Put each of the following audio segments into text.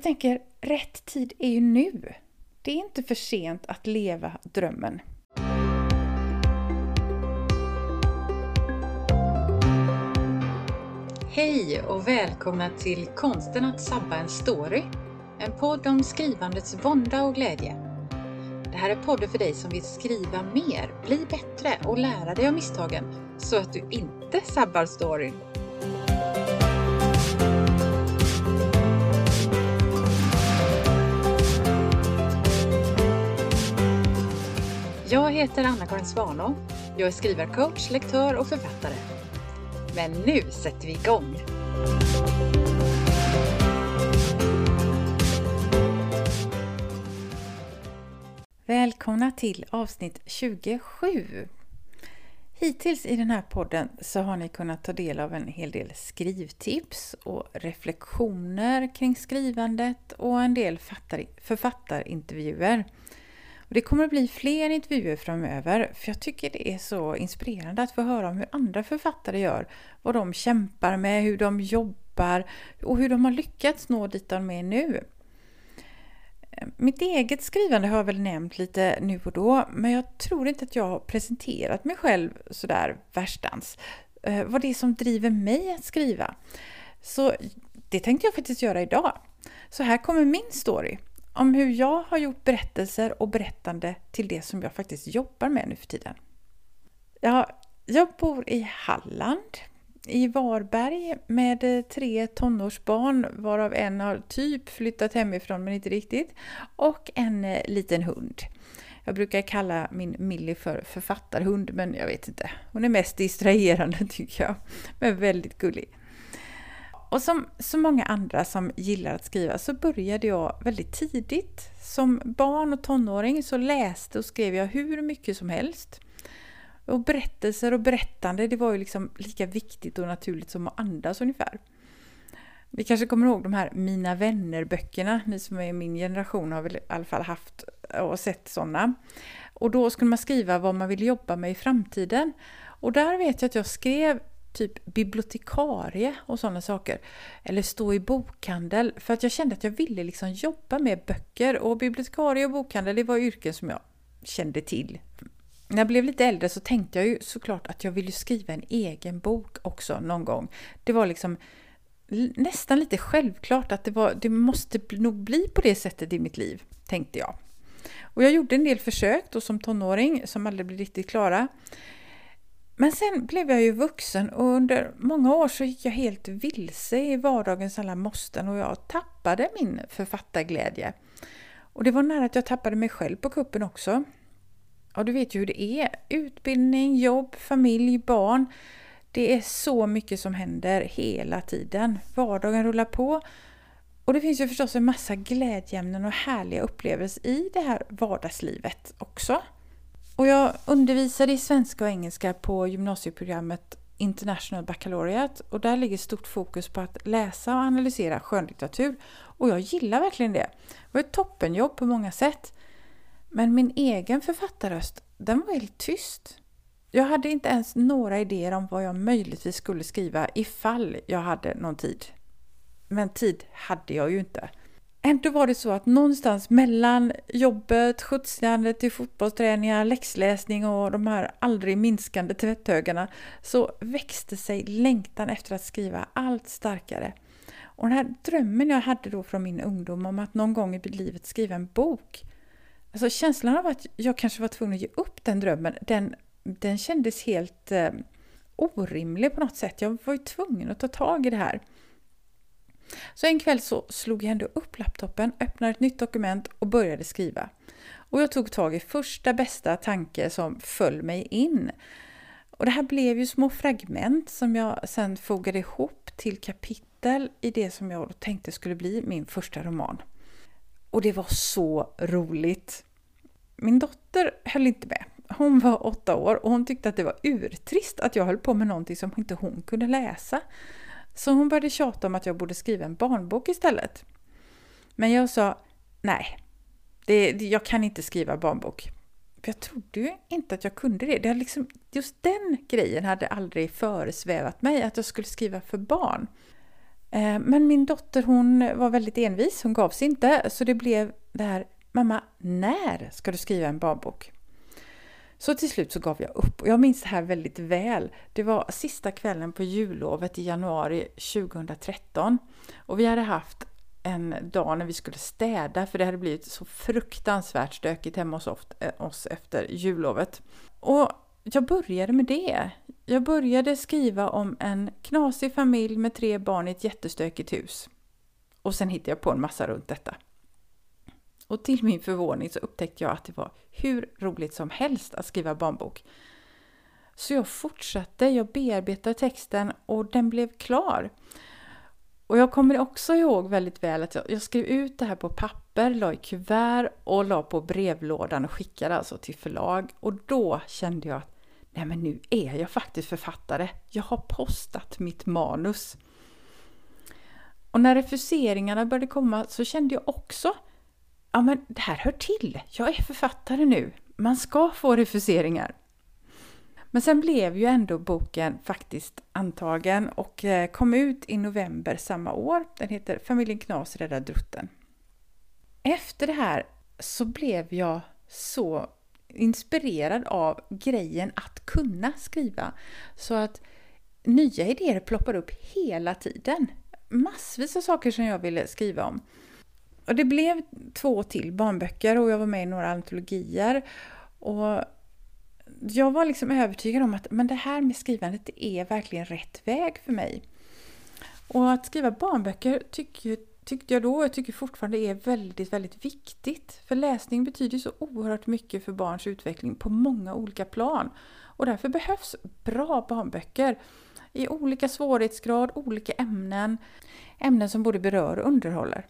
jag tänker, rätt tid är ju nu. Det är inte för sent att leva drömmen. Hej och välkomna till Konsten att sabba en story. En podd om skrivandets vånda och glädje. Det här är podden för dig som vill skriva mer, bli bättre och lära dig av misstagen så att du inte sabbar storyn. Jag heter Anna-Karin Svanå. Jag är skrivarcoach, lektör och författare. Men nu sätter vi igång! Välkomna till avsnitt 27. Hittills i den här podden så har ni kunnat ta del av en hel del skrivtips och reflektioner kring skrivandet och en del författarintervjuer. Och det kommer att bli fler intervjuer framöver för jag tycker det är så inspirerande att få höra om hur andra författare gör, vad de kämpar med, hur de jobbar och hur de har lyckats nå dit de är nu. Mitt eget skrivande har jag väl nämnt lite nu och då, men jag tror inte att jag har presenterat mig själv sådär värstans. Eh, vad det är som driver mig att skriva. Så det tänkte jag faktiskt göra idag. Så här kommer min story om hur jag har gjort berättelser och berättande till det som jag faktiskt jobbar med nu för tiden. Jag, jag bor i Halland, i Varberg med tre tonårsbarn varav en har typ flyttat hemifrån men inte riktigt och en eh, liten hund. Jag brukar kalla min Millie för författarhund men jag vet inte. Hon är mest distraherande tycker jag, men väldigt gullig. Och som så många andra som gillar att skriva så började jag väldigt tidigt. Som barn och tonåring så läste och skrev jag hur mycket som helst. Och berättelser och berättande, det var ju liksom lika viktigt och naturligt som att andas ungefär. Vi kanske kommer ihåg de här Mina vänner-böckerna. Ni som är i min generation har väl i alla fall haft och sett sådana. Och då skulle man skriva vad man vill jobba med i framtiden. Och där vet jag att jag skrev typ bibliotekarie och sådana saker. Eller stå i bokhandel för att jag kände att jag ville liksom jobba med böcker och bibliotekarie och bokhandel det var yrken som jag kände till. När jag blev lite äldre så tänkte jag ju såklart att jag ville skriva en egen bok också någon gång. Det var liksom nästan lite självklart att det, var, det måste nog bli på det sättet i mitt liv, tänkte jag. Och jag gjorde en del försök då som tonåring som aldrig blev riktigt klara. Men sen blev jag ju vuxen och under många år så gick jag helt vilse i vardagens alla måsten och jag tappade min författarglädje. Och det var nära att jag tappade mig själv på kuppen också. Och du vet ju hur det är. Utbildning, jobb, familj, barn. Det är så mycket som händer hela tiden. Vardagen rullar på. Och det finns ju förstås en massa glädjeämnen och härliga upplevelser i det här vardagslivet också. Och jag undervisade i svenska och engelska på gymnasieprogrammet International Baccalaureate och där ligger stort fokus på att läsa och analysera skönlitteratur. Och jag gillar verkligen det. Det var ett toppenjobb på många sätt. Men min egen författarröst, den var helt tyst. Jag hade inte ens några idéer om vad jag möjligtvis skulle skriva ifall jag hade någon tid. Men tid hade jag ju inte. Ändå var det så att någonstans mellan jobbet, skjutsandet till fotbollsträningar, läxläsning och de här aldrig minskande tvätthögarna så växte sig längtan efter att skriva allt starkare. Och den här drömmen jag hade då från min ungdom om att någon gång i livet skriva en bok. Alltså känslan av att jag kanske var tvungen att ge upp den drömmen, den, den kändes helt eh, orimlig på något sätt. Jag var ju tvungen att ta tag i det här. Så en kväll så slog jag ändå upp laptopen, öppnade ett nytt dokument och började skriva. Och jag tog tag i första bästa tanke som föll mig in. Och det här blev ju små fragment som jag sen fogade ihop till kapitel i det som jag tänkte skulle bli min första roman. Och det var så roligt! Min dotter höll inte med. Hon var åtta år och hon tyckte att det var urtrist att jag höll på med någonting som inte hon kunde läsa. Så hon började tjata om att jag borde skriva en barnbok istället. Men jag sa nej, det, jag kan inte skriva barnbok. För jag trodde ju inte att jag kunde det. det liksom, just den grejen hade aldrig föresvävat mig, att jag skulle skriva för barn. Eh, men min dotter hon var väldigt envis, hon gav sig inte. Så det blev det här, mamma, när ska du skriva en barnbok? Så till slut så gav jag upp och jag minns det här väldigt väl. Det var sista kvällen på jullovet i januari 2013 och vi hade haft en dag när vi skulle städa för det hade blivit så fruktansvärt stökigt hemma hos eh, oss efter jullovet. Och jag började med det. Jag började skriva om en knasig familj med tre barn i ett jättestökigt hus. Och sen hittade jag på en massa runt detta. Och till min förvåning så upptäckte jag att det var hur roligt som helst att skriva barnbok. Så jag fortsatte, jag bearbetade texten och den blev klar. Och jag kommer också ihåg väldigt väl att jag, jag skrev ut det här på papper, la i kuvert och la på brevlådan och skickade alltså till förlag. Och då kände jag att nej men nu är jag faktiskt författare. Jag har postat mitt manus. Och när refuseringarna började komma så kände jag också ja men det här hör till. Jag är författare nu. Man ska få refuseringar. Men sen blev ju ändå boken faktiskt antagen och eh, kom ut i november samma år. Den heter Familjen Knas räddar drutten. Efter det här så blev jag så inspirerad av grejen att kunna skriva. Så att nya idéer ploppar upp hela tiden. Massvis av saker som jag ville skriva om. Och det blev två till barnböcker och jag var med i några antologier. Och jag var liksom övertygad om att men det här med skrivandet är verkligen rätt väg för mig. Och att skriva barnböcker tycker, tyckte jag då och jag tycker fortfarande är väldigt, väldigt viktigt. För läsning betyder så oerhört mycket för barns utveckling på många olika plan. Och därför behövs bra barnböcker i olika svårighetsgrad, olika ämnen. Ämnen som både berör och underhåller.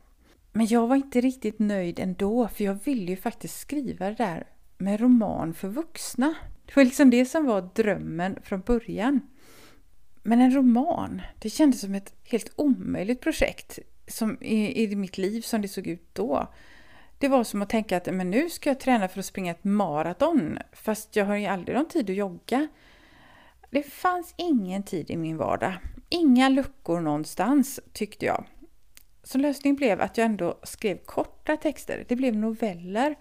Men jag var inte riktigt nöjd ändå, för jag ville ju faktiskt skriva det där med roman för vuxna. Det var liksom det som var drömmen från början. Men en roman, det kändes som ett helt omöjligt projekt som i, i mitt liv som det såg ut då. Det var som att tänka att men nu ska jag träna för att springa ett maraton fast jag har ju aldrig någon tid att jogga. Det fanns ingen tid i min vardag. Inga luckor någonstans tyckte jag. Så lösningen blev att jag ändå skrev korta texter. Det blev noveller.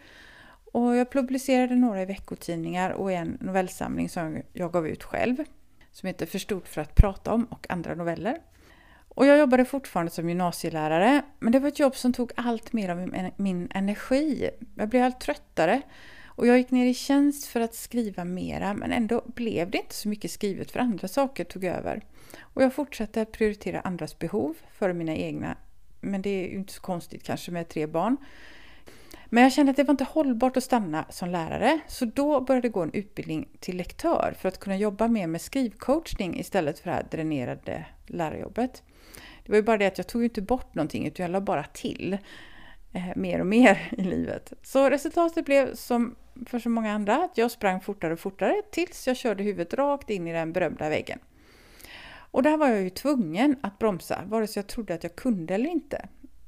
Och jag publicerade några i veckotidningar och en novellsamling som jag gav ut själv. Som heter För stort för att prata om och andra noveller. Och jag jobbade fortfarande som gymnasielärare, men det var ett jobb som tog allt mer av min energi. Jag blev allt tröttare och jag gick ner i tjänst för att skriva mera, men ändå blev det inte så mycket skrivet för andra saker tog över. Och jag fortsatte att prioritera andras behov före mina egna men det är ju inte så konstigt kanske med tre barn. Men jag kände att det var inte hållbart att stanna som lärare, så då började jag gå en utbildning till lektör för att kunna jobba mer med skrivcoachning istället för det här dränerade lärarjobbet. Det var ju bara det att jag tog inte bort någonting utan jag la bara till eh, mer och mer i livet. Så resultatet blev som för så många andra att jag sprang fortare och fortare tills jag körde huvudet rakt in i den berömda väggen. Och där var jag ju tvungen att bromsa, vare sig jag trodde att jag kunde eller inte.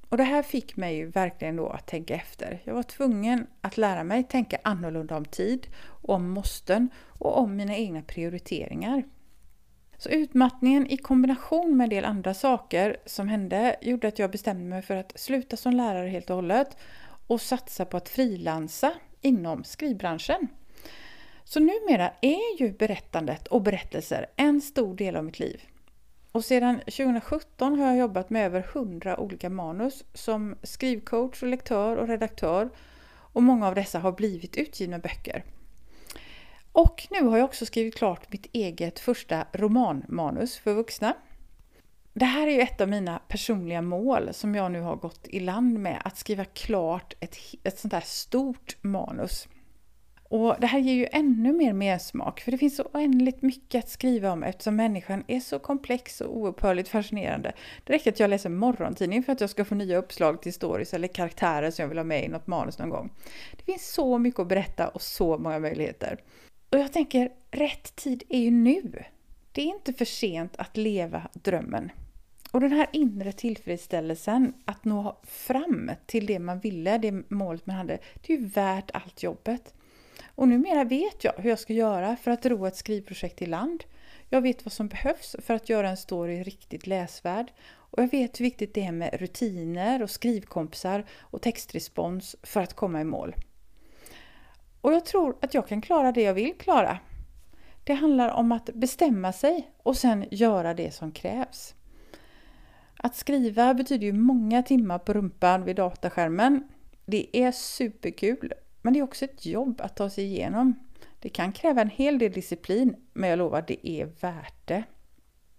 Och det här fick mig ju verkligen då att tänka efter. Jag var tvungen att lära mig tänka annorlunda om tid, om måsten och om mina egna prioriteringar. Så utmattningen i kombination med en del andra saker som hände gjorde att jag bestämde mig för att sluta som lärare helt och hållet och satsa på att frilansa inom skrivbranschen. Så numera är ju berättandet och berättelser en stor del av mitt liv. Och sedan 2017 har jag jobbat med över 100 olika manus som skrivcoach, och lektör och redaktör. Och många av dessa har blivit utgivna böcker. Och nu har jag också skrivit klart mitt eget första romanmanus för vuxna. Det här är ju ett av mina personliga mål som jag nu har gått i land med, att skriva klart ett, ett sånt här stort manus. Och det här ger ju ännu mer mersmak, för det finns så oändligt mycket att skriva om eftersom människan är så komplex och oupphörligt fascinerande. Det räcker att jag läser morgontidningen för att jag ska få nya uppslag till stories eller karaktärer som jag vill ha med i något manus någon gång. Det finns så mycket att berätta och så många möjligheter. Och jag tänker, rätt tid är ju nu. Det är inte för sent att leva drömmen. Och den här inre tillfredsställelsen att nå fram till det man ville, det målet man hade, det är ju värt allt jobbet. Och numera vet jag hur jag ska göra för att ro ett skrivprojekt i land. Jag vet vad som behövs för att göra en story riktigt läsvärd. Och jag vet hur viktigt det är med rutiner och skrivkompisar och textrespons för att komma i mål. Och jag tror att jag kan klara det jag vill klara. Det handlar om att bestämma sig och sen göra det som krävs. Att skriva betyder ju många timmar på rumpan vid dataskärmen. Det är superkul, men det är också ett jobb att ta sig igenom. Det kan kräva en hel del disciplin, men jag lovar, det är värt det.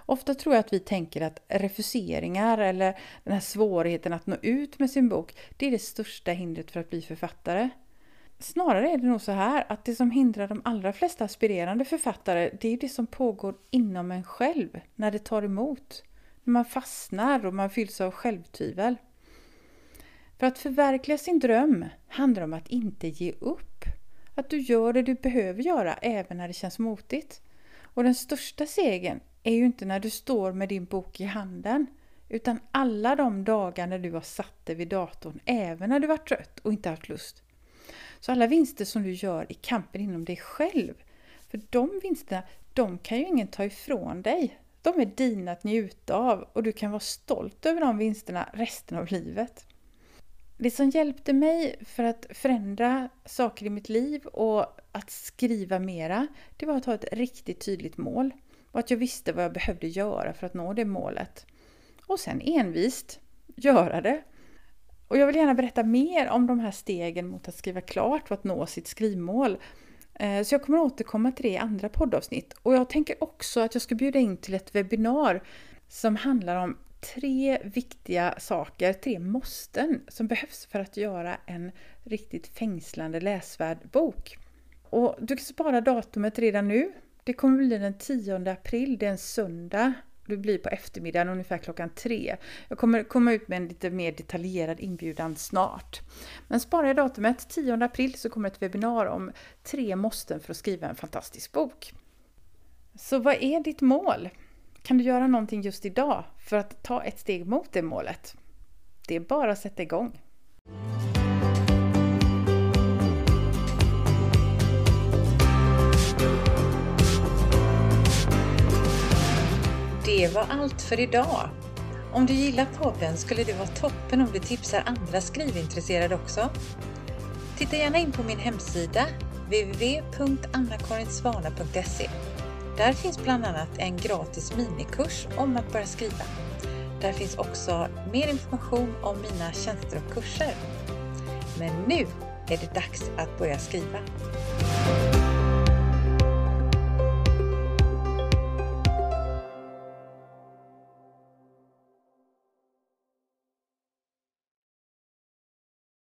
Ofta tror jag att vi tänker att refuseringar eller den här svårigheten att nå ut med sin bok, det är det största hindret för att bli författare. Snarare är det nog så här att det som hindrar de allra flesta aspirerande författare, det är det som pågår inom en själv, när det tar emot. När man fastnar och man fylls av självtvivel. För att förverkliga sin dröm handlar om att inte ge upp. Att du gör det du behöver göra även när det känns motigt. Och den största segern är ju inte när du står med din bok i handen, utan alla de dagar när du har satt dig vid datorn, även när du varit trött och inte haft lust. Så alla vinster som du gör i kampen inom dig själv, för de vinsterna, de kan ju ingen ta ifrån dig. De är dina att njuta av och du kan vara stolt över de vinsterna resten av livet. Det som hjälpte mig för att förändra saker i mitt liv och att skriva mera, det var att ha ett riktigt tydligt mål och att jag visste vad jag behövde göra för att nå det målet. Och sen envist göra det. Och jag vill gärna berätta mer om de här stegen mot att skriva klart och att nå sitt skrivmål. Eh, så jag kommer återkomma till det i andra poddavsnitt. Och jag tänker också att jag ska bjuda in till ett webbinar som handlar om tre viktiga saker, tre måsten som behövs för att göra en riktigt fängslande läsvärd bok. Och du kan spara datumet redan nu. Det kommer bli den 10 april, det är en söndag. Det blir på eftermiddagen ungefär klockan tre. Jag kommer komma ut med en lite mer detaljerad inbjudan snart. Men spara i datumet 10 april så kommer ett webbinar om tre måsten för att skriva en fantastisk bok. Så vad är ditt mål? Kan du göra någonting just idag för att ta ett steg mot det målet? Det är bara att sätta igång. Det var allt för idag. Om du gillar podden skulle det vara toppen om du tipsar andra skrivintresserade också. Titta gärna in på min hemsida www.annakarinsvana.se där finns bland annat en gratis minikurs om att börja skriva. Där finns också mer information om mina tjänster och kurser. Men nu är det dags att börja skriva.